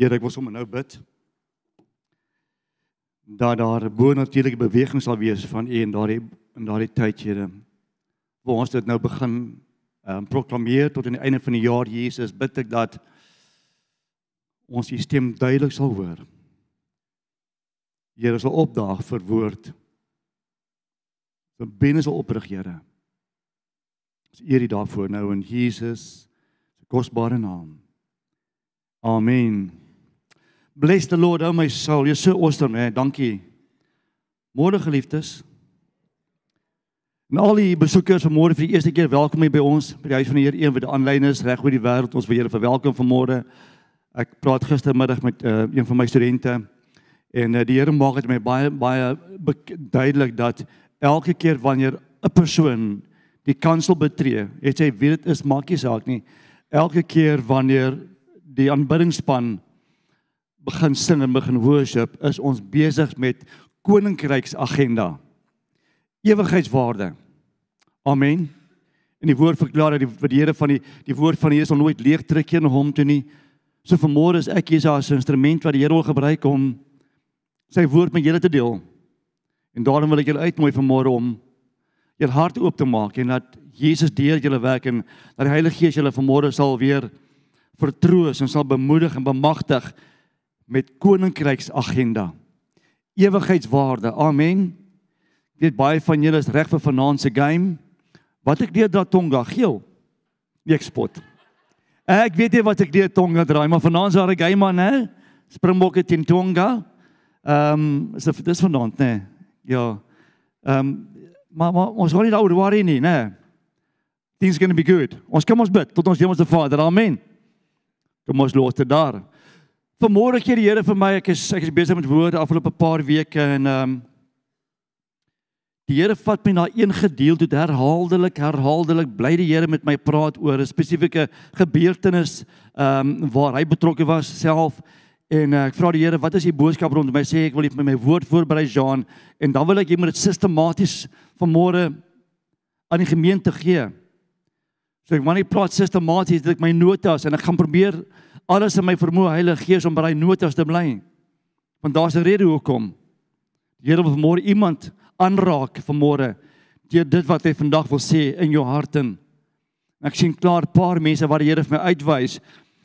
Here, ek wil sommer nou bid dat daar 'n bonatuurlike beweging sal wees van U in daardie in daardie tyd, Here. Waar ons dit nou begin ehm um, proklameer tot aan die einde van die jaar, Jesus, bid ek dat ons U stem duidelik sal hoor. Here sal opdaag vir woord. vir binne sal oprig, Here. Ons eer U daarvoor nou in Jesus se kosbare naam. Amen. Bless the Lord, oh my soul. You're so awesome, man. Dankie. Môre geliefdes. En al die besoekers vanmôre vir die eerste keer welkom hier by ons by die huis van die Here, een wat aanlyn is reg oor die wêreld. Ons wil julle verwelkom vanmôre. Ek praat gistermiddag met uh, een van my studente en uh, die Here maak dit my baie baie duidelik dat elke keer wanneer 'n persoon die kansel betree, het sy weet dit is maakie saak nie. Elke keer wanneer die aanbiddingsspan begin sing en begin worship, is ons besig met koninkryksagenda. Ewigheidswaarde. Amen. En die woord verklaar dat die, die Here van die die woord van die Here sal nooit leeg terugkeer na hom toe nie. So vanmôre is ek hier as 'n instrument wat die Here wil gebruik om sy woord met julle te deel. En daarom wil ek julle uitnooi vanmôre om julle hart oop te maak en dat Jesus deur julle werk en dat die Heilige Gees julle vanmôre sal weer vertroos en sal bemoedig en bemagtig met koninkryks agenda. Ewigheidswaarde. Amen. Ek weet baie van julle is reg vir vanaand se game. Wat ek leer dat Tonga geel. Nie ek spot. Ek weet nie wat ek leer Tonga draai, maar vanaand 'n game man, hè? Springbokke teen Tonga. Ehm, um, is dit dis vanaand, né? Ja. Ehm um, maar, maar ons gaan nie daaroor worry nie, né? Things going to be good. Ons kom ons bid tot ons Hemelse Vader. Amen. Kom ons los dit daar. Vanmôre gee die Here vir my, ek is ek is besig met woorde afgelope paar weke en ehm um, die Here vat my na een gedeelte toe herhaaldelik, herhaaldelik bly die Here met my praat oor 'n spesifieke gebeurtenis ehm um, waar hy betrokke was self en uh, ek vra die Here, wat is die boodskap rondom my? Sê ek wil net met my woord voorberei Jean en dan wil ek jy moet dit sistematies vanmôre aan die gemeente gee. So ek wanneer ek praat sistematies, dit ek my notas en ek gaan probeer alles in my vermoë Heilige Gees om by daai notas te bly. Want daar's 'n rede hoekom. Die Here wil vanmôre iemand aanraak vanmôre deur dit wat hy vandag wil sê in jou hart en ek sien klaar 'n paar mense wat die Here vir my uitwys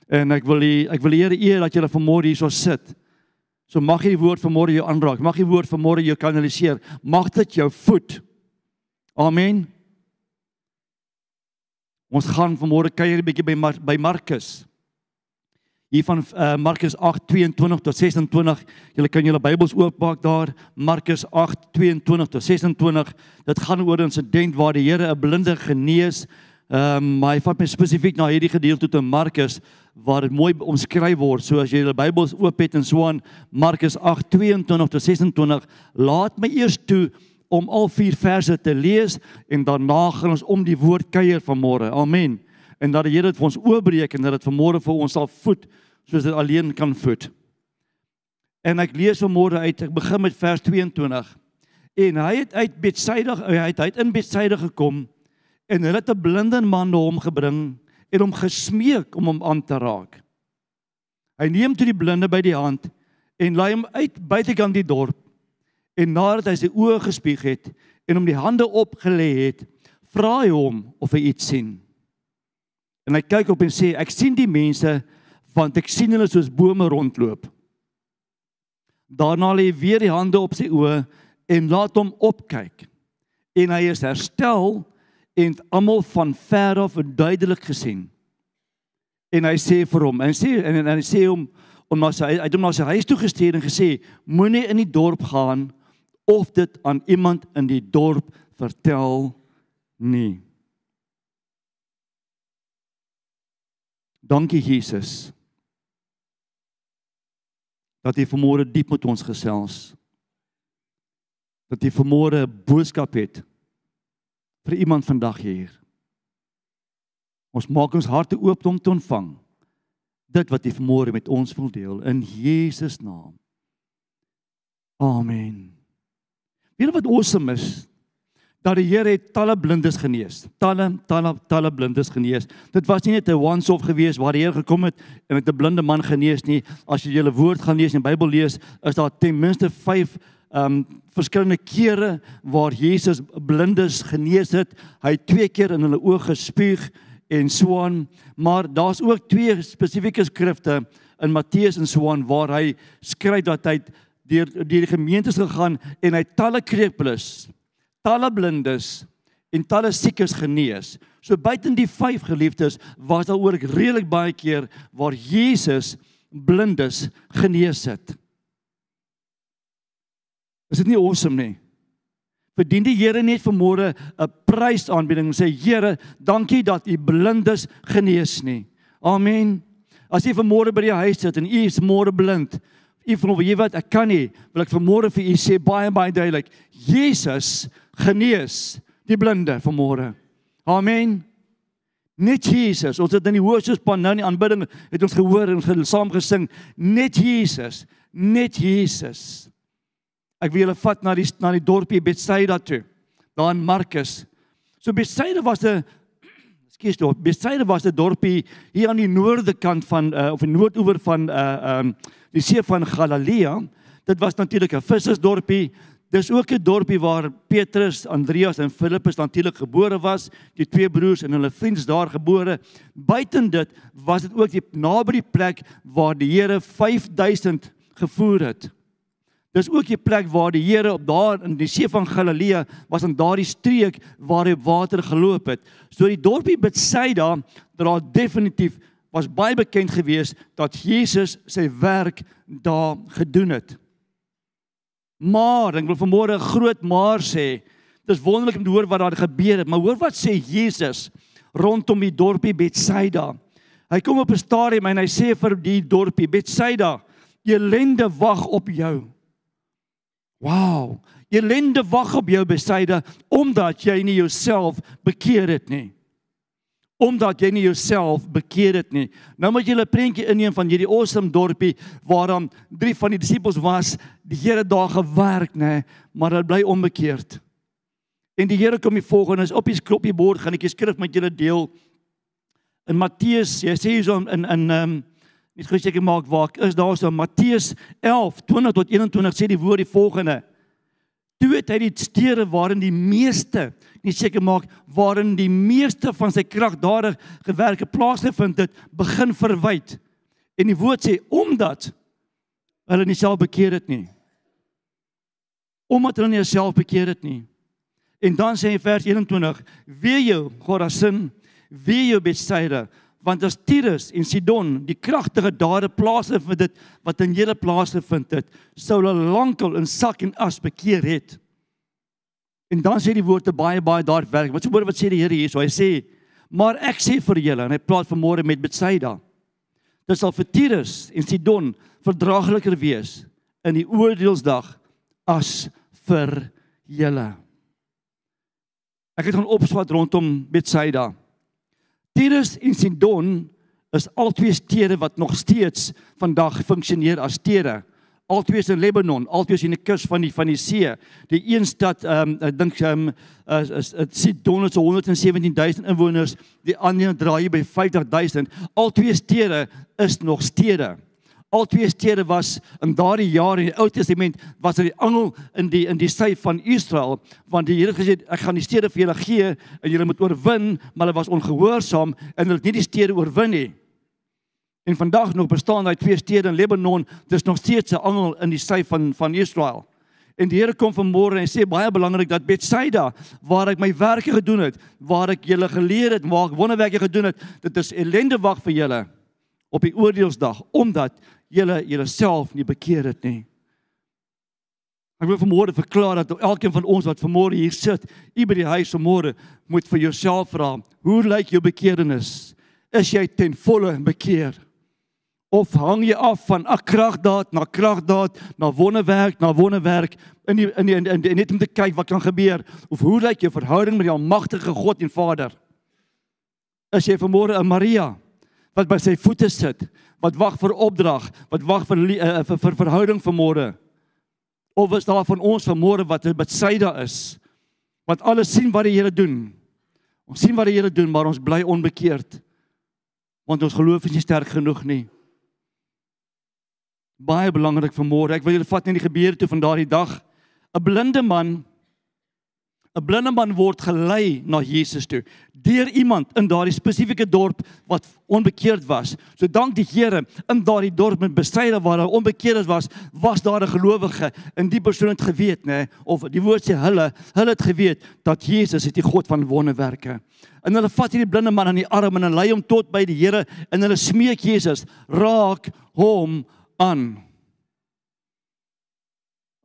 en ek wil die, ek wil die Here eer dat julle vanmôre hierso sit. So mag hierdie woord vanmôre jou aanraak. Mag hierdie woord vanmôre jou kanaliseer. Mag dit jou voed. Amen. Ons gaan vanmôre kuier 'n bietjie by Mar by Markus. Hier van uh, Markus 8:22 tot 26. Julle kan julle Bybels oopmaak daar. Markus 8:22 tot 26. Dit gaan oor 'n insident waar die Here 'n blinde genees. Ehm um, maar hy vat my spesifiek na hierdie gedeelte toe in Markus waar dit mooi omskryf word. So as jy julle Bybels oop het en so aan Markus 8:22 tot 26, laat my eers toe om al vier verse te lees en daarna gaan ons om die woord kuier vanmôre. Amen. En dat die Here dit vir ons oopbreek en dat dit vanmôre vir ons sal voed soos dit alleen kan voed. En ek lees vanmôre uit, ek begin met vers 22. En hy het uit Betsaida hy het uit in Betsaida gekom en hulle het 'n blinde man na hom gebring en hom gesmeek om hom aan te raak. Hy neem toe die blinde by die hand en lei hom uit buitekant die dorp En nadat hy sy oë gespieg het en hom die hande opgelê het, vra hy hom of hy iets sien. En hy kyk op en sê ek sien die mense want ek sien hulle soos bome rondloop. Daarna lê hy weer die hande op sy oë en laat hom opkyk. En hy is herstel en almal van ver af duidelik gesien. En hy sê vir hom, en sê en, en hy sê hom om na sy hy het na sy huis toe gestuur en gesê moenie in die dorp gaan of dit aan iemand in die dorp vertel nie. Dankie Jesus. Dat jy vanmôre diep met ons gesels. Dat jy vanmôre 'n boodskap het vir iemand vandag hier. Ons maak ons harte oop om te ontvang dit wat jy vanmôre met ons wil deel in Jesus naam. Amen. Weet wat awesome is? Dat die Here het talle blindes genees. Talle talle talle blindes genees. Dit was nie net 'n once-off gewees waar die Here gekom het en met 'n blinde man genees nie. As jy julle woord gaan lees en Bybel lees, is daar ten minste 5 um verskillende kere waar Jesus blindes genees het. Hy het twee keer in hulle oë gespuug en so aan, maar daar's ook twee spesifieke skrifte in Matteus en so aan waar hy skryf dat hy deur deur die gemeentes gegaan en hy talle krepeles talle blindes en talle siekes genees. So buiten die vyf geliefdes was daar ook redelik baie keer waar Jesus blindes genees het. Is dit nie awesome nie? Verdien die Here net vanmôre 'n prysaanbieding en sê Here, dankie dat U blindes genees nie. Amen. As jy vanmôre by die huis sit en u is môre blind, u voel jy wat ek kan nie, wil ek vanmôre vir u sê baie baie duidelik, Jesus genees die blinde vanmôre. Amen. Net Jesus. Ons het in die hoorspan nou in die aanbidding het ons gehoor en saam gesing net Jesus, net Jesus. Ek wil julle vat na die na die dorpie Bethsaida toe. Daar in Markus. So Bethsaida was 'n Skus dorp. Bethsaida was 'n dorpie hier aan die noorde kant van uh, of die noordoewer van uh um die see van Galilea. Dit was natuurlik 'n vissersdorpie. Dis ook 'n dorpie waar Petrus, Andreas en Filippus natuurlik gebore was, die twee broers en hulle vriende daar gebore. Buiten dit was dit ook die naby die plek waar die Here 5000 gevoer het. Dis ook die plek waar die Here op daar in die see van Galilea was in daardie streek waar hy water geloop het. So die dorpie Betsaida, daar definitief was baie bekend geweest dat Jesus sy werk daar gedoen het. Maar ek wil vanmôre 'n groot maar sê. Dis wonderlik om te hoor wat daar gebeur het, maar hoor wat sê Jesus rondom die dorpie Betsaida. Hy kom op 'n stadium en hy sê vir die dorpie Betsaida, "Elende wag op jou." Wow, elende wag op jou Betsaida omdat jy nie jouself bekeer het nie omdat jy nie jouself bekeer het nie. Nou moet jy 'n prentjie inneem van hierdie awesome dorpie waar dan drie van die disippels was, die Here daar gewerk, nê, maar hulle bly onbekeerd. En die Here kom die volgende is op die skroppie bord gaan ek die skrif met julle deel. In Matteus, jy sê hier in in ehm um, net gou seker maak waar is daar so Matteus 11 20 tot 21 sê die woord die volgende. Toe het hy die stede waarin die meeste, nie seker maak waarin die meeste van sy kragdadige gewerke plaasgevind het, begin verwyd. En die woord sê omdat hulle nie self bekeer het nie. Omdat hulle nie self bekeer het nie. En dan sê hy vers 21: "Wee jou, Chorazin, wee jou Bethsaida, want as Tyrus en Sidon die kragtige dade plase vir dit wat in julle plase vind het, sou hulle lankal in sak en as bekeer het. En dan sê die woorde baie baie daar werk. Wat sê woorde wat sê die Here hierso? Hy sê: "Maar ek sê vir julle en hy praat vanmôre met Betsaida. Dit sal vir Tyrus en Sidon verdraagliker wees in die oordeelsdag as vir julle." Ek het gaan opswat rondom Betsaida. Tyrus en Sidon is albei stede wat nog steeds vandag funksioneer as stede. Albei is in Lebanon, albei is in die kus van die van die see. Die een stad ehm um, ek dink ehm um, is is Sidon het so 117000 inwoners, die ander draai by 50000. Albei stede is nog stede. Al twee stede was in daardie jare in die Ou Testament was dit die angel in die in die sy van Israel want die Here gesê ek gaan die stede vir julle gee en julle moet oorwin maar hulle was ongehoorsaam en hulle het nie die stede oorwin nie. En vandag nog bestaan daai twee stede in Lebanon, dis nog steeds 'n angel in die sy van van Israel. En die Here kom vanmôre en sê baie belangrik dat Betsaida waar ek my werke gedoen het, waar ek julle geleer het, waar ek wonderwerke gedoen het, dit is ellende wag vir julle op die oordeelsdag omdat julle julleself nie bekeer het nie. Ek wil vanmôre verklaar dat elkeen van ons wat vanmôre hier sit, u by die huis vanmôre moet vir jouself vra, hoe lyk jou bekeerdenis? Is jy ten volle bekeer? Of hang jy af van 'n kragdaad na kragdaad, na wonderwerk na wonderwerk in die, in, die, in, die, in die, net om te kyk wat kan gebeur? Of hoe lyk jou verhouding met die almagtige God en Vader? Is jy vanmôre 'n Maria wat by sy voete sit? wat wag vir opdrag, wat wag vir uh, vir, vir verhouding vir môre. Of is daar van ons van môre wat by syde is? Want alles sien wat die Here doen. Ons sien wat die Here doen, maar ons bly onbekeerd. Want ons geloof is nie sterk genoeg nie. Baie belangrik vir môre. Ek wil julle vat in die gebeure toe van daardie dag. 'n Blinde man 'n blinde man word gelei na Jesus toe deur iemand in daardie spesifieke dorp wat onbekeerd was. So dank die Here in daardie dorp met bestryde waar daar onbekeerd was, was daar 'n gelowige en die persoon het geweet, nê, of die woord sê hulle, hulle het geweet dat Jesus is die God van wonderwerke. En hulle vat hierdie blinde man aan die arm en hulle lei hom tot by die Here en hulle smeek Jesus, raak hom aan.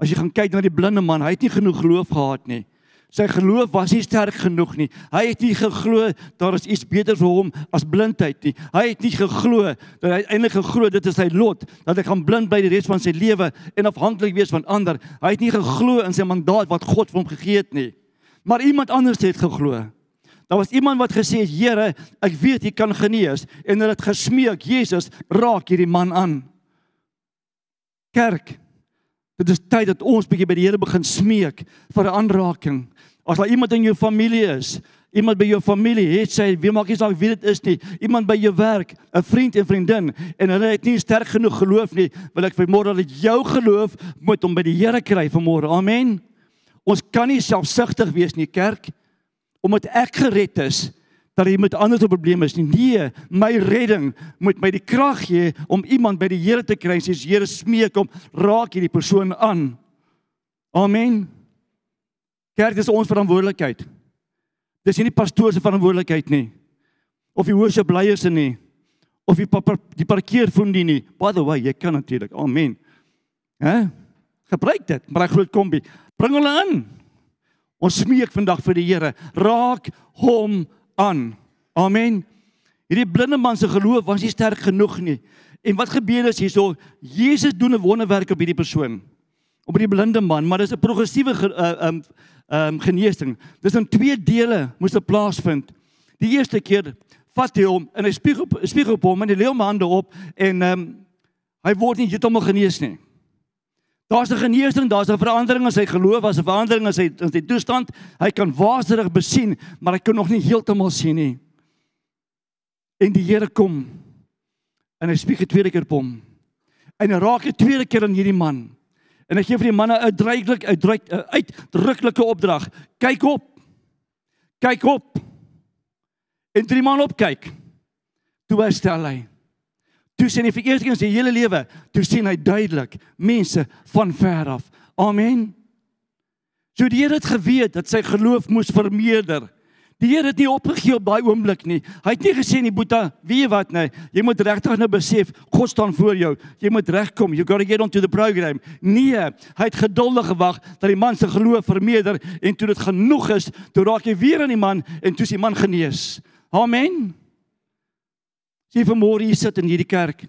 As jy gaan kyk na die blinde man, hy het nie genoeg geloof gehad nie. Sy geloof was nie sterk genoeg nie. Hy het nie geglo daar is iets beter vir hom as blindheid nie. Hy het nie geglo dat hy eintlik geglo dit is sy lot dat hy gaan blind bly die res van sy lewe en afhanklik wees van ander. Hy het nie geglo in sy mandaat wat God vir hom gegee het nie. Maar iemand anders het geglo. Daar was iemand wat gesê het: "Here, ek weet U kan genees." En hulle het gesmeek, "Jesus, raak hierdie man aan." Kerk, dit is tyd dat ons bietjie by die Here begin smeek vir 'n aanraking. As daar iemand in jou familie is, iemand by jou familie het sê, wie maak nie saak wie dit is nie, iemand by jou werk, 'n vriend en vriendin en hulle het nie sterk genoeg geloof nie, wil ek vanmôre dat jou geloof moet om by die Here kry vanmôre. Amen. Ons kan nie selfsugtig wees nie, kerk, omdat ek gered is dat jy met ander probleme is nie. Nee, my redding moet my die krag gee om iemand by die Here te kry. Sê Here smeek hom, raak hierdie persoon aan. Amen. Kerk dis ons verantwoordelikheid. Dis nie die pastoor se verantwoordelikheid nie. Of die worship leiers nie. Of die pa die parkeerfondie nie. By the way, jy kan natuurlik. Amen. Hè? Gebruik dit, maar hy groot kombi. Bring hulle in. Ons smeek vandag vir die Here, raak hom aan. Amen. Hierdie blinde man se geloof was nie sterk genoeg nie. En wat gebeur is hierso? Jesus doen 'n wonderwerk op hierdie persoon. Op hierdie blinde man, maar dis 'n progressiewe uh um ehm um, genesing. Dis in twee dele moes dit plaasvind. Die eerste keer vat hy hom en hy spieg op spieg op hom en hy lê hom hande op en ehm um, hy word nie heeltemal genees nie. Daar's 'n genesing, daar's 'n verandering in sy geloof, daar's 'n verandering in sy in sy toestand. Hy kan waaserig besien, maar hy kan nog nie heeltemal sien nie. En die Here kom en hy spieg 'n tweede keer op hom. En hy raak 'n tweede keer aan hierdie man. En hy gee vir die manne 'n uitdruklik uitdruk uitdruklike opdrag. Kyk op. Kyk op. En drie man opkyk. Toe herstel hy. Toe sien hy vir eers in sy hele lewe, toe sien hy duidelik mense van ver af. Amen. So die Here het geweet dat sy geloof moes vermeerder. Die Here het nie opgegee op daai oomblik nie. Hy het nie gesê nie, Boeta, weet jy wat nou? Jy moet regtig nou besef, God staan voor jou. Jy moet regkom. You got to get onto the program. Nee, hy het geduldig gewag dat die man se geloof vermeerder en toe dit genoeg is, toe raak hy weer aan die man en toe is die man genees. Amen. Sien vanmôre hier sit in hierdie kerk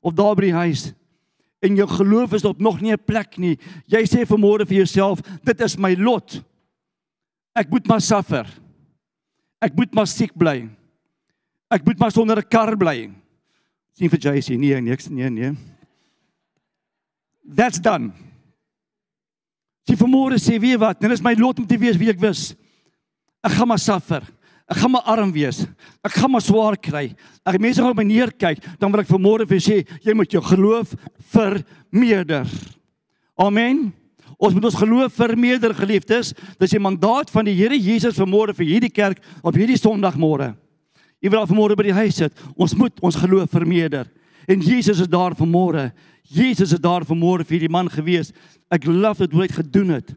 of daar by die huis en jou geloof is op nog nie 'n plek nie. Jy sê vanmôre vir jouself, dit is my lot. Ek moet maar suffer. Ek moet maar siek bly. Ek moet maar sonder 'n kar bly. Sien vir JC, nee, niks nee, nee. That's done. Sy vermoere sê wie wat, dit is my lot om te wees wie ek was. Ek gaan maar suffer. Ek gaan maar arm wees. Ek gaan maar swaar kry. Ek mense gaan op my neerkyk, dan wil ek vermoere vir sê, jy moet jou geloof vermeerder. Amen. Ons moet ons geloof vermeerder geliefdes. Dis die mandaat van die Here Jesus vanmôre vir hierdie kerk op hierdie Sondagmôre. Jy wil vanmôre by die huis sit. Ons moet ons geloof vermeerder. En Jesus is daar vanmôre. Jesus is daar vanmôre vir hierdie man gewees. Ek love dit hoe hy dit gedoen het.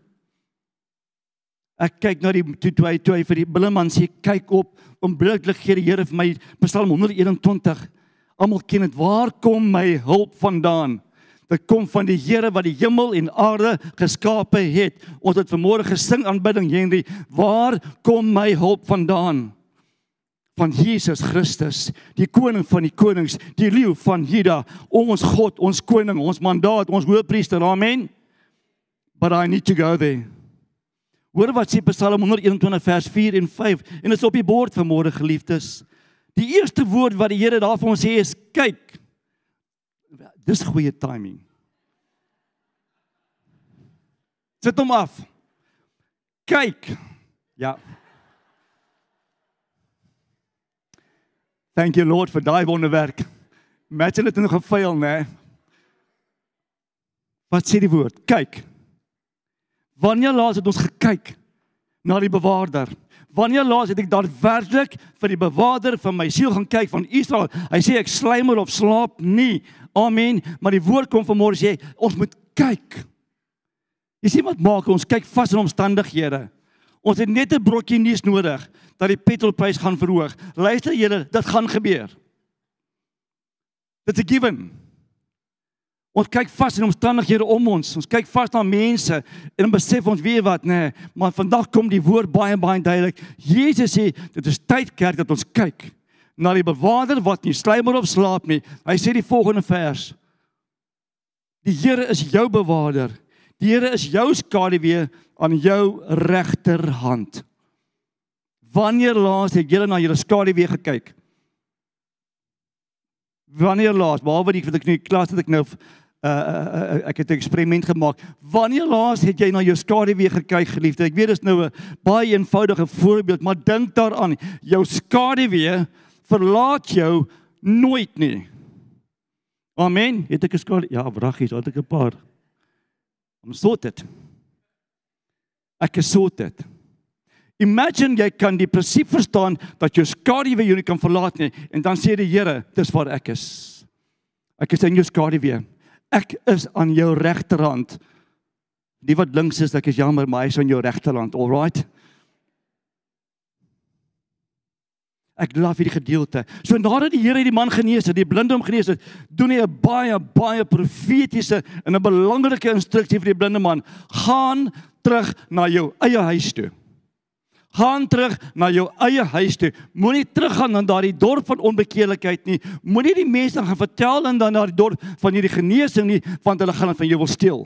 Ek kyk na die toe toe hy toe hy vir die blimman sê kyk op onmiddellik gee die Here vir my Psalm 121. Almal ken dit. Waar kom my hulp vandaan? Dit kom van die Here wat die hemel en aarde geskape het. Ons het vanmôre gesing aanbidding Henry, waar kom my hulp vandaan? Van Jesus Christus, die koning van die konings, die leeu van Juda, ons God, ons koning, ons mandaat, ons hoëpriester. Amen. But I need to go there. Hoor wat sê Psalm 121 vers 4 en 5 en dit is op die bord vanmôre geliefdes. Die eerste woord wat die Here daar vir ons sê is kyk. Dis goeie timing. Sit hom af. Kyk. Ja. Thank you Lord vir daai wonderwerk. Imagine dit nog gefaal, né? Wat sê die woord? Kyk. Wanneer laas het ons gekyk na die bewaarder? Wanneer laas het ek daadwerklik vir die bewaarder van my siel gaan kyk van Israel? Hy sê ek slymer of slaap nie. Amen. Maar die woord kom vanmôre sê ons moet kyk. Jy sien wat maak ons kyk vas in omstandighede. Ons het net 'n brokkie nuus nodig dat die petrolprys gaan verhoog. Luister julle, dit gaan gebeur. Dit's a given. Ons kyk vas in omstandighede om ons. Ons kyk vas na mense en dan besef ons weer wat nê, nee, maar vandag kom die woord baie baie duidelik. Jesus sê dit is tyd kerk dat ons kyk na die bewaarder wat nie slymer of slaap nie. Hy sê die volgende vers. Die Here is jou bewaarder. Die Here is jou skaduwee aan jou regterhand. Wanneer laas het jy na jou skaduwee gekyk? Wanneer laas, behalwe die in die klas het ek nou uh, uh, ek het 'n eksperiment gemaak. Wanneer laas het jy na jou skaduwee gekyk, geliefde? Ek weet dit is nou 'n baie eenvoudige voorbeeld, maar dink daaraan. Jou skaduwee verlaat jou nooit nie. Amen. Het ek 'n skadu? Ja, wraggies, het ek 'n paar. Om sorted. Ek is sorted. Imagine jy kan die prinsip verstaan dat jou skaduwee jou nie kan verlaat nie en dan sê die Here, dis waar ek is. Ek is in jou skaduwee. Ek is aan jou regterhand. Die wat links is, ek is jammer, maar hy is aan jou regterhand. Alraight. Ek glo vir die gedeelte. So nadat die Here die man genees het, die blinde hom genees het, doen hy 'n baie baie profetiese en 'n belangrike instruksie vir die blinde man: "Gaan terug na jou eie huis toe." Gaan terug na jou eie huis toe. Moenie teruggaan na daardie dorp van onbekeerlikheid nie. Moenie die mense gaan vertel en dan na die dorp van hierdie genesing nie, want hulle gaan dit van jou wil steel.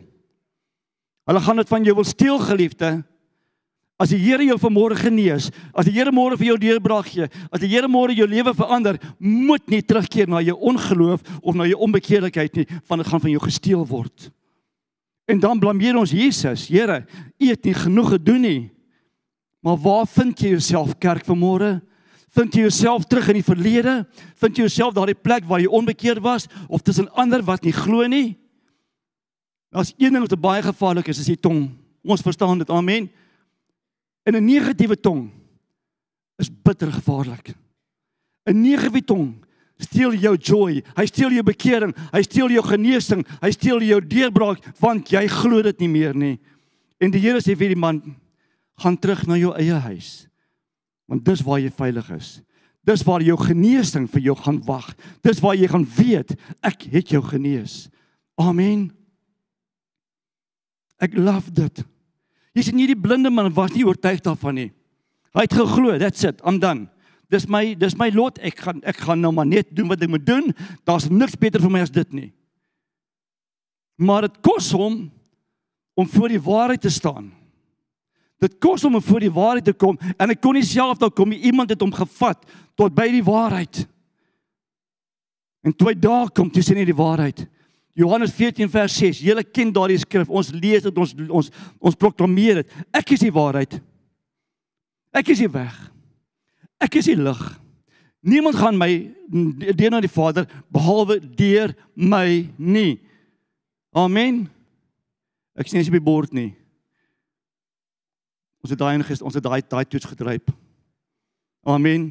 Hulle gaan dit van jou wil steel, geliefde. As die Here jou vanmôre genees, as die Here môre vir jou deurbraak gee, as die Here môre jou lewe verander, moet nie terugkeer na jou ongeloof of na jou onbekeerlikheid nie, want dit gaan van jou gesteel word. En dan blameer ons Jesus. Here, U het nie genoeg gedoen nie. Maar waar vind jy jouself kerk vanmôre? Vind jy jouself terug in die verlede? Vind jy jouself daardie plek waar jy onbekeerd was of tussen ander wat nie glo nie? Daar's een ding wat baie gevaarlik is, is die tong. Ons verstaan dit. Amen. En 'n negatiewe tong is bitter gevaarlik. 'n Negatiewe tong steel jou joy, hy steel jou bekering, hy steel jou genesing, hy steel jou deurbraak want jy glo dit nie meer nie. En die Here sê vir die man, gaan terug na jou eie huis. Want dis waar jy veilig is. Dis waar jou genesing vir jou gaan wag. Dis waar jy gaan weet ek het jou genees. Amen. Ek love dit. Jy sien nie die blinde man was nie oortuig daarvan nie. Hy het geglo, that's it, I'm done. Dis my dis my lot. Ek gaan ek gaan nou maar net doen wat ek moet doen. Daar's niks beter vir my as dit nie. Maar dit kos hom om voor die waarheid te staan. Dit kos hom om voor die waarheid te kom en hy kon nie self daar kom nie. Iemand het hom gevat tot by die waarheid. En toe hy daar kom, toe sien hy die waarheid. Johannes 14 vers 6. Julle ken daardie skrif. Ons lees dit, ons ons ons proklameer dit. Ek is die waarheid. Ek is die weg. Ek is die lig. Niemand gaan my deur na die Vader behalwe deur my nie. Amen. Ek sien as jy by bord nie. Ons het daai ingest, ons het daai daai toets gedryp. Amen.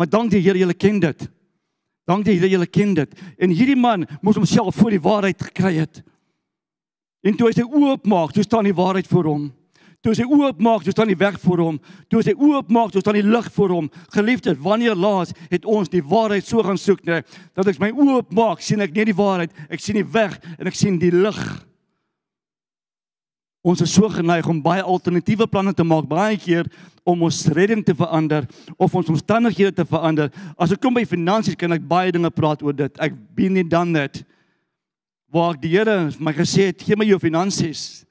Maar dank die Here, julle ken dit. Dank die Here, julle ken dit. En hierdie man moes homself voor die waarheid gekry het. En toe hy sy oë oopmaak, toe staan die waarheid voor hom. Toe hy sy oë oopmaak, toe staan die weg voor hom. Toe hy sy oë oopmaak, toe staan die lig voor hom. Geliefdes, wanneer laas het ons die waarheid so gaan soek, nee, dat ek my oë oopmaak, sien ek nie die waarheid, ek sien die weg en ek sien die lig. Ons is so geneig om baie alternatiewe planne te maak baie keer om ons redding te verander of ons omstandighede te verander. As ek kom by finansies kan ek baie dinge praat oor dit. Ek bin nie dan net waar die Here my gesê het, gee my jou finansies.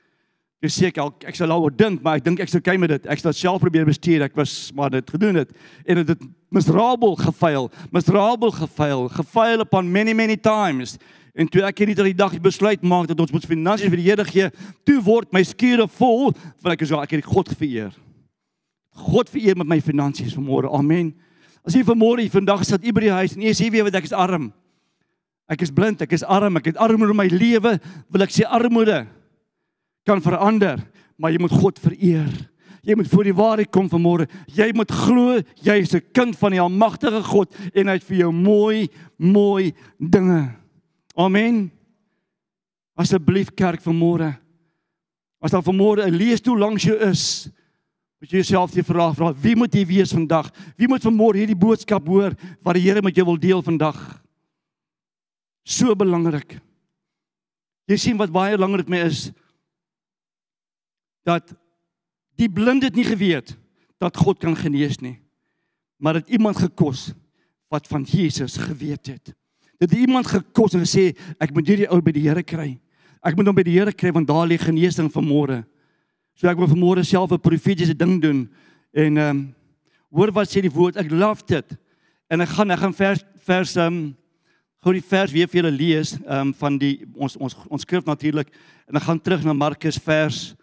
Ek sê ek ek sal daaroor dink, maar ek dink ek sou kyk met dit. Ek het self probeer bestuur. Ek was maar dit gedoen het en dit het miserabel gefaal. Miserabel gefaal. Gefaal upon many many times. En toe ek hierdie dag besluit maak dat ons moet finansies vir die Here gee, toe word my skure vol want ek is so ek het God vereer. God vereer met my finansies vanmôre. Amen. As jy vanmôre vandag sit by die huis en jy sê weet wat ek is arm. Ek is blind, ek is arm, ek het armoede in my lewe, wil ek sê armoede kan verander, maar jy moet God vereer. Jy moet voor die waarheid kom vanmôre. Jy moet glo jy is 'n kind van die almagtige God en hy het vir jou mooi, mooi dinge. Amen. Asseblief kerk vanmôre. As daar vanmôre 'n leesstoel langs jou is, moet jy jouself die vraag vra: Wie moet jy wees vandag? Wie moet vanmôre hierdie boodskap hoor wat die Here met jou wil deel vandag? So belangrik. Jy sien wat baie belangrik mee is dat die blinde het nie geweet dat God kan genees nie. Maar dit iemand gekos wat van Jesus geweet het. Dit het iemand gekos en gesê ek moet hierdie ou by die Here kry. Ek moet hom by die Here kry want daar lê genesing vir môre. So ek wil vir môre self 'n profetiese ding doen en ehm um, hoor wat sê die woord. Ek love dit. En ek gaan ek gaan vers vers ehm um, gou die vers weer vir julle lees ehm um, van die ons ons ons skrif natuurlik en ek gaan terug na Markus vers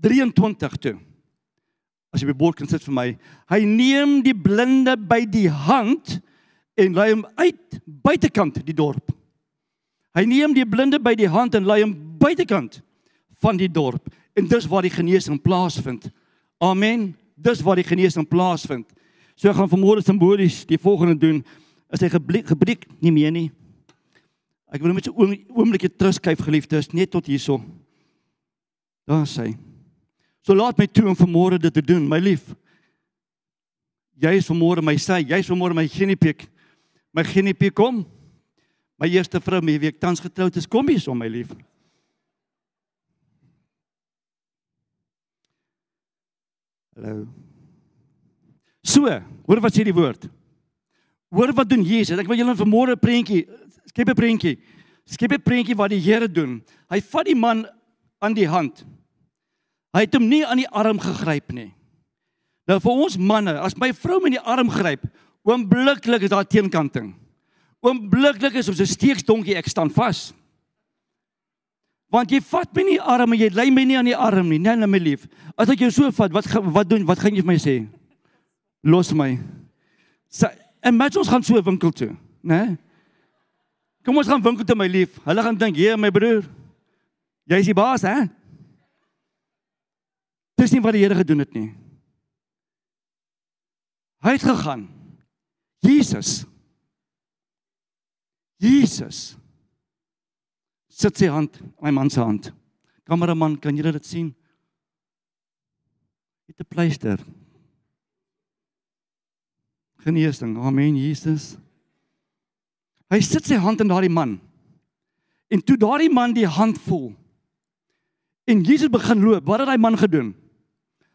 23 toe. As jy by bord kan sit vir my. Hy neem die blinde by die hand en lei hom uit buitekant die dorp. Hy neem die blinde by die hand en lei hom buitekant van die dorp en dis waar die genesing plaasvind. Amen. Dis waar die genesing plaasvind. So gaan vanmôre simbolies die volgende doen. Is hy gebreek nie meer nie. Ek wil net so 'n oombliekie terugskyf geliefdes net tot hierso. Daar sê. So laat my toe om vanmôre dit te doen, my lief. Jy is vanmôre my sy, jy is vanmôre my geniepie. My geniepie kom. My eerste vrou met wie ek tans getroud is, kom hier my lief. Hallo. So, hoor wat sê die woord. Hoor wat doen Jesus? Ek wil julle vanmôre 'n prentjie, skep 'n prentjie. Skep 'n prentjie wat die Here doen. Hy vat die man aan die hand. Hy het hom nie aan die arm gegryp nie. Nou vir ons manne, as my vrou my in die arm gryp, oombliklik is daar teenkanting oombliklik is ons 'n steeksdonkie ek staan vas. Want jy vat my nie arm en jy lê my nie aan die arm nie, nee, nee my lief. As ek jou so vat, wat wat doen? Wat gaan jy vir my sê? Los my. Sa en met ons gaan so 'n winkel toe, né? Kom ons gaan winkel toe my lief. Hulle gaan dink, "Hier my broer. Jy is die baas, hè?" Dis nie wat die Here gedoen het nie. Hy het gegaan. Jesus Jesus sit sy hand aan my man se hand. Kameraman, kan julle dit sien? Het 'n pleister. Genesing. Amen, Jesus. Hy sit sy hand in daardie man. En toe daardie man die hand voel en Jesus begin loop, wat het daai man gedoen?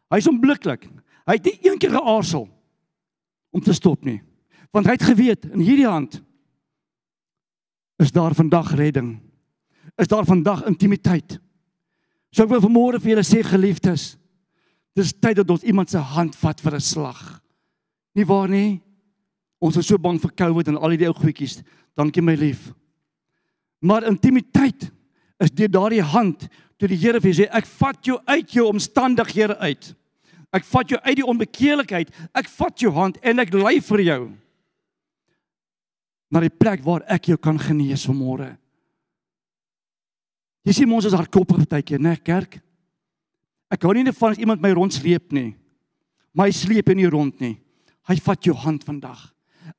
Hy's onmiddellik. Hy het nie een keer geaarsel om te stop nie. Want hy het geweet in hierdie hand is daar vandag redding. Is daar vandag intimiteit. So ek wil vanmôre vir julle sê geliefdes, dis tyd dat ons iemand se hand vat vir 'n slag. Nie waar nie? Ons is so bang vir COVID en al die ou goedjies. Dankie my lief. Maar intimiteit is deur daardie hand toe die Here vir jou sê ek vat jou uit jou omstandighede uit. Ek vat jou uit die onbekeerlikheid. Ek vat jou hand en ek lei vir jou na die plek waar ek jou kan genees vanmôre. Jy sien ons is hardkoppig partykeer, né, kerk? Ek hou nie net van as iemand my rondsleep nie. Maar hy sleep nie rond nie. Hy vat jou hand vandag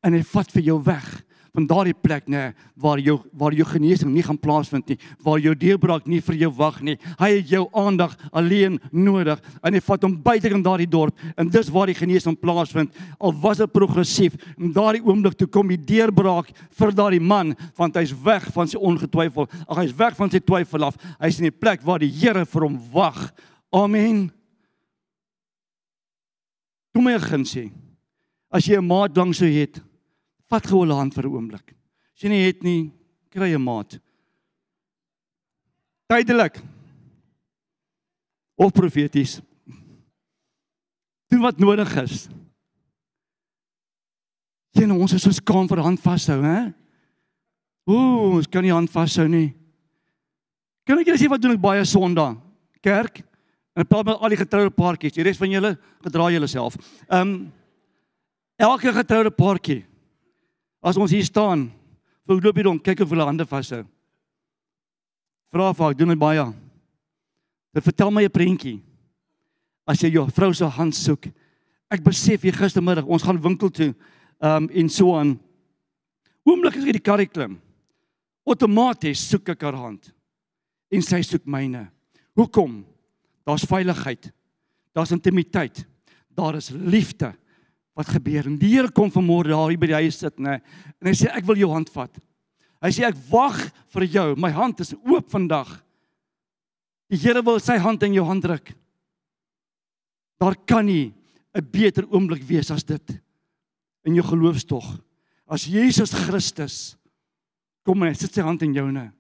en hy vat vir jou weg van daardie plek nê waar jou waar jou genesing nie gaan plaasvind nie, waar jou deurbraak nie vir jou wag nie. Hy het jou aandag alleen nodig en hy vat hom buite in daardie dorp en dis waar die genesing plaasvind. Al was dit progressief, in daardie oomblik toe kom die deurbraak vir daardie man want hy's weg van sy ongetwyfel. Ag hy's weg van sy twyfel af. Hy's in die plek waar die Here vir hom wag. Amen. Toe my gaan sê as jy 'n maat langs jou het Vat gou 'n hand vir 'n oomblik. As jy nie het nie, kry 'n maat. Tydelik. Of profeties. Doen wat nodig is. Nou ons is so skaam vir hand vashou, hè? Ooh, ons kan nie hand vashou nie. Kan ek julle sê wat doen ek baie Sondag? Kerk En praat met al die getroude paartjies. Die res van julle gedra julle self. Ehm um, elke getroude paartjie as ons hier staan, vir loop hier rond, kyk of hulle hande vashou. Vra vir, ek doen dit baie. Dit vertel my 'n prentjie. As jy jou vrou se hand soek. Ek besef hier gistermiddag, ons gaan winkel toe, ehm um, en so aan. Oomblik as ek die karry klim, outomaties soek ek haar hand. En sy soek myne. Hoekom? Daar's veiligheid. Daar's intimiteit. Daar is liefde wat gebeur. En die Here kom vanmôre daar by die huis sit, nê. En hy sê ek wil jou hand vat. Hy sê ek wag vir jou. My hand is oop vandag. Die Here wil sy hand in jou hand druk. Daar kan nie 'n beter oomblik wees as dit in jou geloofstog. As Jesus Christus kom en hy sit sy hand in joune.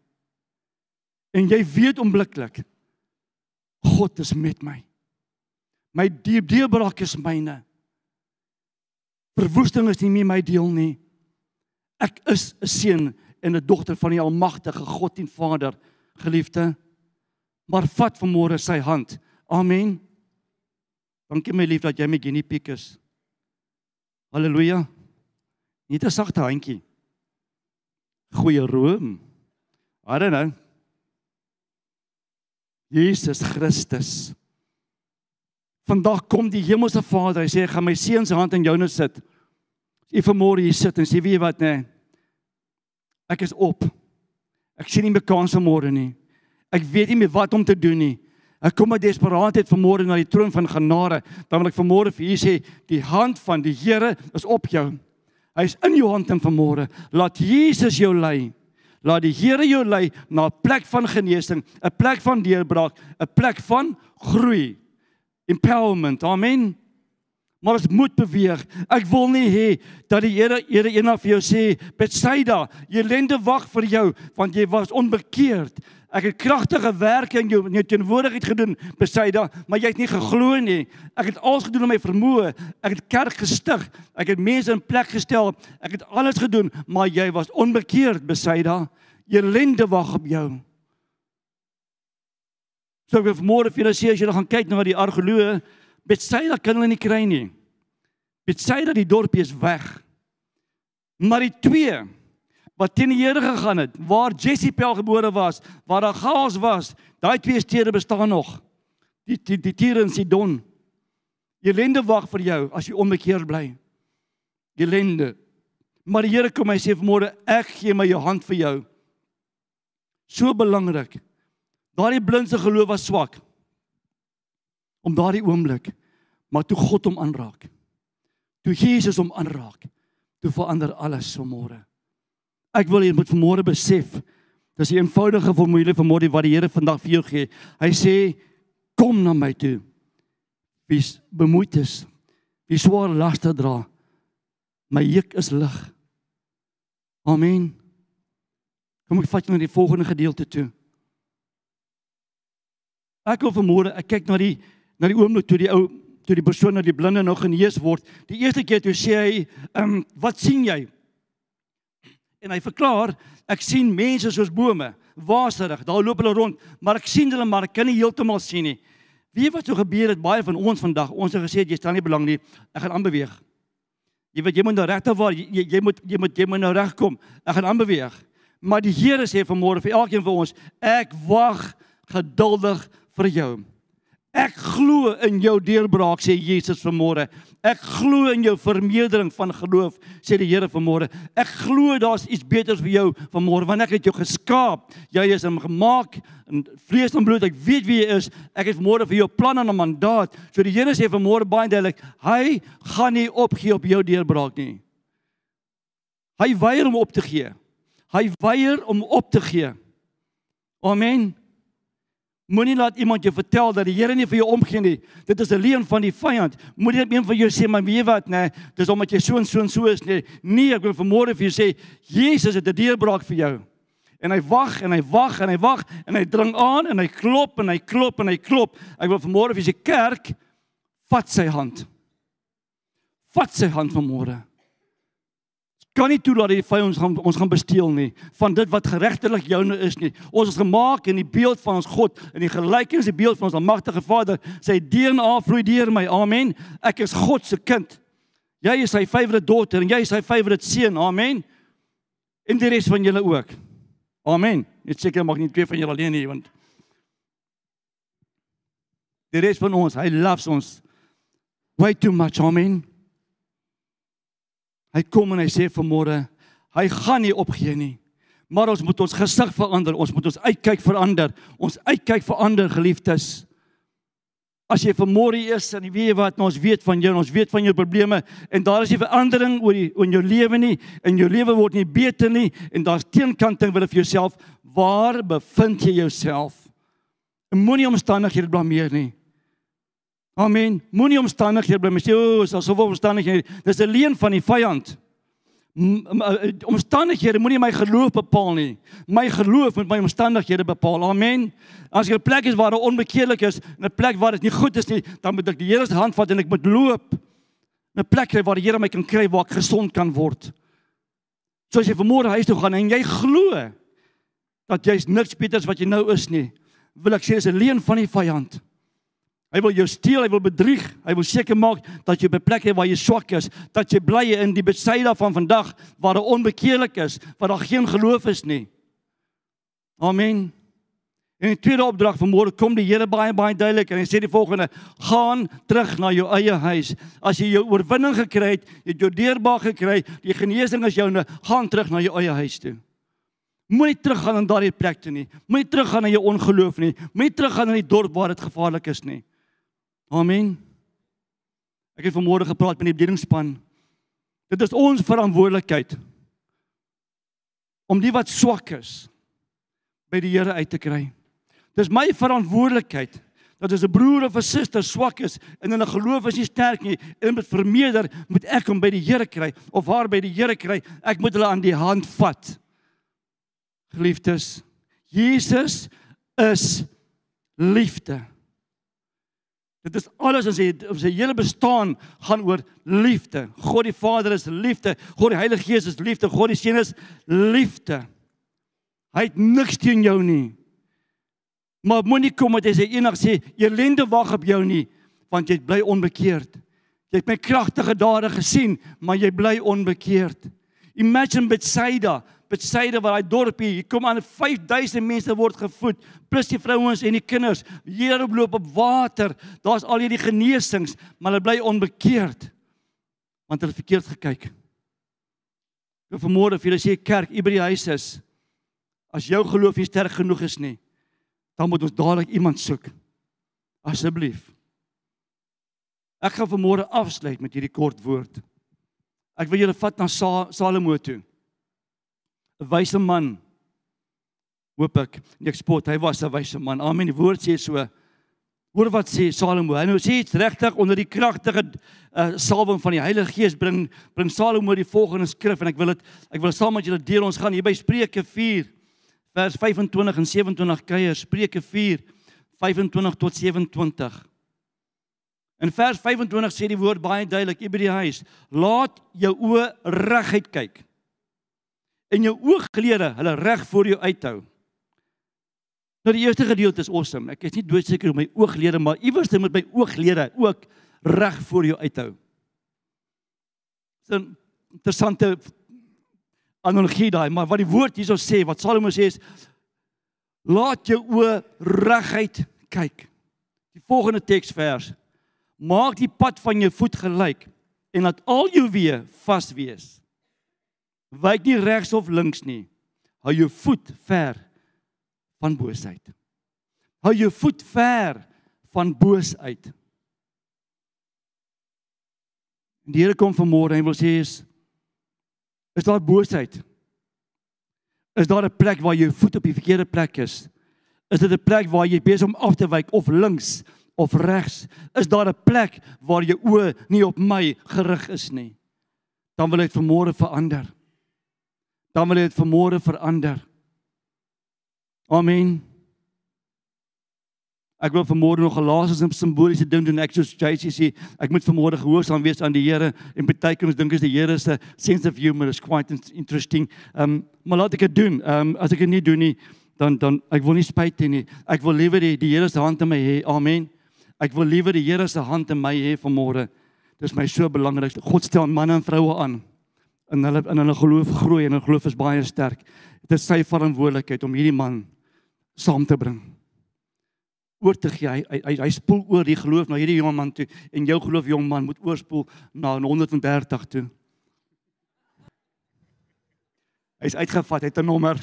En jy weet onmiddellik God is met my. My diep deurbraak is myne. Verwoesting is nie meer my deel nie. Ek is 'n seun en 'n dogter van die almagtige God en Vader, geliefde. Maar vat vanmôre sy hand. Amen. Dankie my lief dat jy met Jenny Piek is. Halleluja. Net 'n sagte handjie. Goeie room. I don't know. Jesus Christus. Vandag kom die hemelse Vader, hy sê ek gaan my seun se hand in joune sit. Jy vanmôre hier sit en sê weet jy wat nê? Nee, ek is op. Ek sien nie meer kans vanmôre nie. Ek weet nie meer wat om te doen nie. Ek kom met desperaatheid vanmôre na die troon van genade. Dan wil ek vanmôre vir u sê, die hand van die Here is op jou. Hy's in jou hand en vanmôre laat Jesus jou lei. Laat die Here jou lei na 'n plek van genesing, 'n plek van deurbraak, 'n plek van groei. Empowerment. Amen. Maar ons moet beweeg. Ek wil nie hê dat die Here Here eendag vir jou sê, "Betsaida, jy lende wag vir jou want jy was onbekeerd." Ek het kragtige werke in jou in jou teenwoordigheid gedoen, Besaida, maar jy het nie geglo nie. Ek het alles gedoen om my vermoë. Ek het kerk gestig. Ek het mense in plek gestel. Ek het alles gedoen, maar jy was onbekeerd, Besaida. Jy lende wag op jou. So ek wil môre vir julle sê as julle gaan kyk na die argeloë, Besaida kan hulle nie kry nie. Besaida die dorpie is weg. Maar die twee wat teen die Here gegaan het, waar Jezebel gebore was, waar daar chaos was, daai twee stede bestaan nog. Die die, die Tire en Sidon. Elende wag vir jou as jy onbekeerd bly. Elende. Maar die Here kom hy sê vanmôre ek gee my jou hand vir jou. So belangrik. Daardie blinde geloof was swak. Om daardie oomblik maar toe God hom aanraak. Toe Jesus hom aanraak, toe verander alles vanmôre. Ek wil jy moet vanmôre besef dis 'n eenvoudige formule vir môre wat die Here vandag vir jou gee. Hy sê kom na my toe. Wie bemoeid is, wie swaar laste dra, my juk is lig. Amen. Kom ek vat jou na die volgende gedeelte toe. Ek wil vanmôre ek kyk na die na die oomblik toe die ou toe die persoon na die blinde nou genees word. Die eerste keer toe sê hy, "Ehm, um, wat sien jy?" En hy verklaar, ek sien mense soos bome, waserig, daar loop hulle rond, maar ek sien hulle maar ek kan nie heeltemal sien nie. Wie wat so gebeur het baie van ons vandag, ons het gesê jy stel nie belang nie, ek gaan aanbeweeg. Jy weet jy moet nou regte waar jy, jy jy moet jy moet jy moet nou regkom. Ek gaan aanbeweeg. Maar die Here sê vanmôre vir elkeen van ons, ek wag geduldig vir jou. Ek glo in jou deurbraak sê Jesus vanmôre. Ek glo in jou vermeerdering van geloof sê die Here vanmôre. Ek glo daar's iets beters vir jou vanmôre want ek het jou geskaap. Jy is in gemaak in vlees en bloed. Ek weet wie jy is. Ek het vanmôre vir jou plan en 'n mandaat. So die Here sê vanmôre baie duidelik, hy gaan nie opgee op jou deurbraak nie. Hy weier om op te gee. Hy weier om op te gee. Amen. Moenie laat iemand jou vertel dat die Here nie vir jou omgee nie. Dit is 'n leuen van die vyand. Moenie net een van jou sê maar weet wat nê, nee, dis omdat jy so en so en so is nie. Nee, ek wil vanmôre vir jou sê Jesus het 'n deurbraak vir jou. En hy wag en hy wag en hy wag en hy dring aan en hy klop en hy klop en hy klop. Ek wil vanmôre vir sy kerk vat sy hand. Vat sy hand vanmôre. Kan nie toelaat dat die vyand ons gaan ons gaan besteel nie van dit wat geregtelik joune is nie. Ons is gemaak in die beeld van ons God in die gelykenis die beeld van ons almagtige Vader. Sy DNA vloei deur my. Amen. Ek is God se kind. Jy is sy favourite dogter en jy is sy favourite seun. Amen. En die res van julle ook. Amen. Net seker mag nie twee van julle alleen nie want die res van ons, hy loves ons way too much. Amen. Hy kom en hy sê vanmôre, hy gaan nie opgee nie. Maar ons moet ons gesig verander, ons moet ons uitkyk verander. Ons uitkyk verander geliefdes. As jy vanmôre is en jy weet wat ons weet van jou, ons weet van jou probleme en daar is nie verandering oor die in jou lewe nie en jou lewe word nie beter nie en daar's teenkanting wil vir jouself, waar bevind jy jouself? Moenie omstandighede blameer nie. Amen. Moenie omstandighede bly sê o, is asof omstandighede. Dis 'n leuen van die vyand. Eh, omstandighede moenie my geloof bepaal nie. My geloof moet my omstandighede bepaal. Amen. As jy 'n plek is waar 'n onbekeerlik is, 'n plek waar dit nie goed is nie, dan moet ek die Here se hand vat en ek moet loop. 'n Plek kry waar die Here my kan kry waar ek gesond kan word. So as jy vanmôre huis toe gaan en jy glo dat jy's niks beters wat jy nou is nie, wil ek sê dis 'n leuen van die vyand. Hy wil jou steel, hy wil bedrieg. Hy wil seker maak dat jy op 'n plek is waar jy swak is, dat jy bly in die besyde van vandag waar dit onbekeerlik is, waar daar geen geloof is nie. Amen. En die tweede opdrag van môre kom die Here baie baie duidelik en hy sê die volgende: Gaan terug na jou eie huis. As jy jou oorwinning gekry het, jy het jou deurbraak gekry, die genesing is joune, gaan terug na jou eie huis toe. Moenie teruggaan aan daardie plek toe nie. Moenie teruggaan na jou ongeloof nie. Moenie teruggaan na die dorp waar dit gevaarlik is nie. Amen. Ek het vanmôre gepraat met die bedieningspan. Dit is ons verantwoordelikheid om die wat swak is by die Here uit te kry. Dis my verantwoordelikheid dat as 'n broer of 'n suster swak is en hulle geloof is nie sterk nie en moet vermeerder, moet ek hom by die Here kry of haar by die Here kry. Ek moet hulle aan die hand vat. Geliefdes, Jesus is liefde. Dit is alles in sy sy hele bestaan gaan oor liefde. God die Vader is liefde. God die Heilige Gees is liefde. God die Seun is liefde. Hy het niks teen jou nie. Maar moenie kom met hy sê eendag sê elende wag op jou nie want jy bly onbekeerd. Jy het my kragtige dade gesien, maar jy bly onbekeerd. Imagine Bethsaida, Bethsaida waar daai dorpie, hier kom aan 5000 mense word gevoed, plus die vrouens en die kinders. Here loop op water. Daar's al hierdie genesings, maar hulle bly onbekeerd. Want hulle verkeerd gekyk. Ek vermoed of julle sê kerk hier by die huis is, as jou geloof nie sterk genoeg is nie, dan moet ons dadelik iemand soek. Asseblief. Ek gaan vanmôre afsluit met hierdie kort woord. Ek wil julle vat na Salomo toe. 'n wyse man. Hoop ek. Ek spot, hy was 'n wyse man. Amen. Die woord sê so. Hoor wat sê Salomo. Hy nou sê dit regtig onder die kragtige uh, salwing van die Heilige Gees bring bring Salomo die volgende skrif en ek wil dit ek wil saam met julle deel. Ons gaan hier by Spreuke 4 vers 25 en 27 kuier. Spreuke 4 25 tot 27. In vers 25 sê die woord baie duidelik, hier by die huis, laat jou oë reguit kyk en jou ooglede hulle reg voor jou uithou. Nou die eerste gedeelte is awesome. Ek is nie doodseker om my ooglede maar iewers moet my ooglede ook reg voor jou uithou. Dis 'n interessante analogie daai, maar wat die woord hierso sê, wat Salomo sê is laat jou oë reguit kyk. Die volgende teksvers maak die pad van jou voet gelyk en laat al jou weë vas wees wyk nie regs of links nie. Hou jou voet ver van boosheid. Hou jou voet ver van boosheid. En die Here kom vanmôre en wil sê is is daar boosheid? Is daar 'n plek waar jou voet op die verkeerde plek is? Is dit 'n plek waar jy besig om af te wyk of links of regs? Is daar 'n plek waar jou oë nie op my gerig is nie? Dan wil ek vanmôre verander dan wil dit vanmôre verander. Amen. Ek wil vanmôre nog 'n laaste simboliese ding doen. Ek soos JC sê, ek moet vanmôre gehoorsaam wees aan die Here en baie keer ons dink is die Here se sense of humor is quite interesting. Ehm um, maar laat ek dit doen. Ehm um, as ek dit nie doen nie, dan dan ek wil nie spyt hê nie. Ek wil liewer die, die Here se hand in my hê. Amen. Ek wil liewer die Here se hand in my hê vanmôre. Dis my so belangrik. God stel manne en vroue aan in hulle in hulle geloof groei en hulle geloof is baie sterk. Dit is sy verantwoordelikheid om hierdie man saam te bring oor te gee. Hy, hy hy spoel oor die geloof na hierdie jong man toe en jou geloof jong man moet oorspoel na 130 toe. Hy's uitgevat, hy het 'n nommer.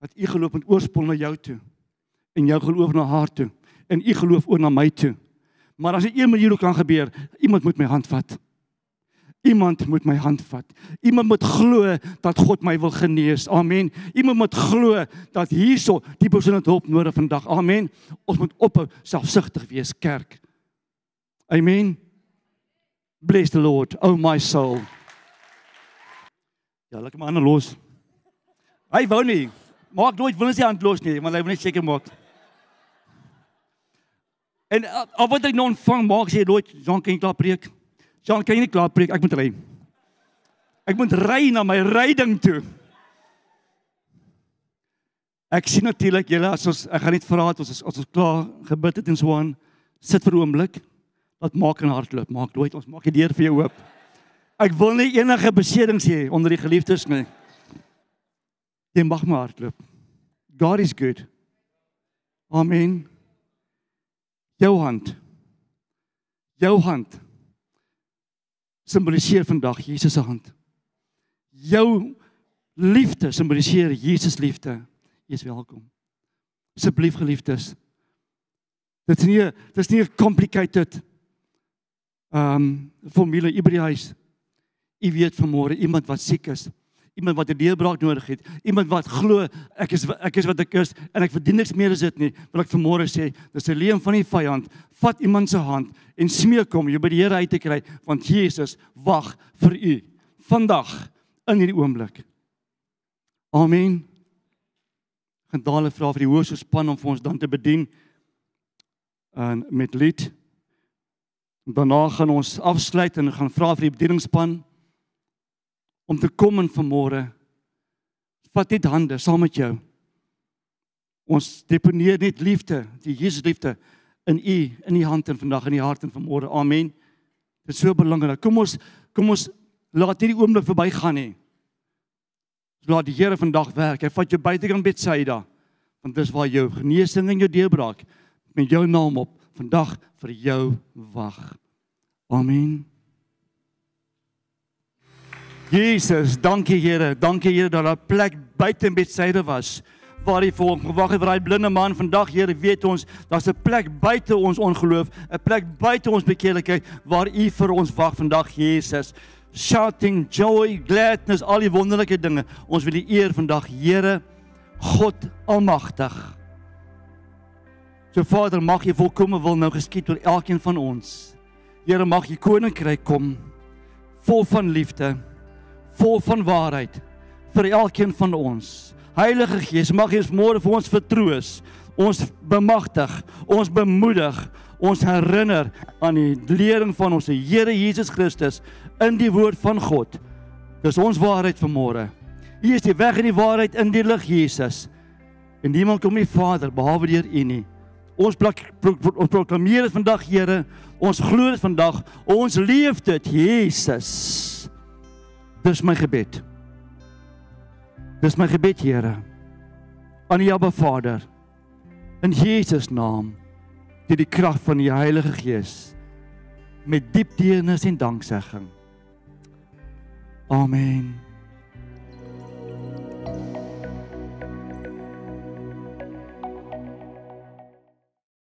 Wat u geloof moet oorspoel na jou toe en jou geloof na haar toe en u geloof oor na my toe. Maar as dit een manier kan gebeur, iemand moet my hand vat. Iemand moet my hand vat. Iemand moet glo dat God my wil genees. Amen. Iemand moet glo dat hierso die persoon het hulp nodig vandag. Amen. Ons moet ophou selfsugtig wees kerk. Amen. Bless the Lord, oh my soul. Ja, lekker maar aan los. Hy wou nie. Maak nooit wil ons nie hand los nie, maar hy wil net seker maak. En al wat ek nou ontvang, maak sê nooit, dan kan ek klaar preek. Jan, kan jy nie klaar preek? Ek moet ry. Ek moet ry na my ryding toe. Ek sien natuurlik julle as ons ek gaan net vra dat ons as ons klaar gebid het en so aan sit vir 'n oomblik. Laat maak in hardloop. Maak nooit ons maak die deur vir jou oop. Ek wil nie enige besedings hê onder die geliefdes nie. Jy mag maar hardloop. God is good. Amen. Jou hand. Jou hand simboliseer vandag Jesus se hand. Jou liefde simboliseer Jesus liefde. Jy is welkom. Asseblief geliefdes. Dit is nie dit is nie 'n complicated um formule Ibriëis. U weet vanmôre iemand wat siek is iemand wat 'n deurbraak nodig het, iemand wat glo ek is ek is wat ek is en ek verdien niks meer as dit nie, wil ek vanmôre sê, dis 'n leuen van die vyand. Vat iemand se hand en smeek hom jy by die Here uit te kry, want Jesus wag vir u vandag in hierdie oomblik. Amen. Daal vra vir die hoogste span om vir ons dan te bedien en met lied. Daarna gaan ons afsluit en gaan vra vir die bedieningspan om te kom in vanmôre. Vat net hande saam met jou. Ons deponeer net liefde, die Jesus liefde in u in die hand en vandag in die hart en vanmôre. Amen. Dit is so belangrik. Kom ons kom ons laat hierdie oomblik verbygaan nie. Laat die Here vandag werk. Hy vat jou buitekant Betsaida. Want dis waar jou genesing en jou deurbraak met jou naam op vandag vir jou wag. Amen. Jesus, dankie Here. Dankie Here dat daar 'n plek buite Betsaida was waar hy vir hom gewag het vir daai blinde man. Vandag Here, weet ons, daar's 'n plek buite ons ongeloof, 'n plek buite ons bekeerlikheid waar U vir ons wag vandag, Jesus. Shouting joy, gladness, al die wonderlike dinge. Ons wil U eer vandag, Here, God Almagtig. So Vader, mag U volkomme wil nou geskied oor elkeen van ons. Here, mag U koninkryk kom vol van liefde vol van waarheid vir elkeen van ons. Heilige Gees, mag U ons môre vir ons vertroos, ons bemagtig, ons bemoedig, ons herinner aan die lering van ons Here Jesus Christus in die woord van God. Dis ons waarheid vir môre. U is die weg en die waarheid in die lig Jesus. En niemand kom nie Vader behalwe deur U nie. Ons pro pro pro proklameer dit vandag Here. Ons glo dit vandag. Ons leef dit Jesus. Dis my gebed. Dis my gebed, Here. Aan die Abba Vader. In Jesus naam. Deur die krag van die Heilige Gees. Met diep deernis en danksegging. Amen.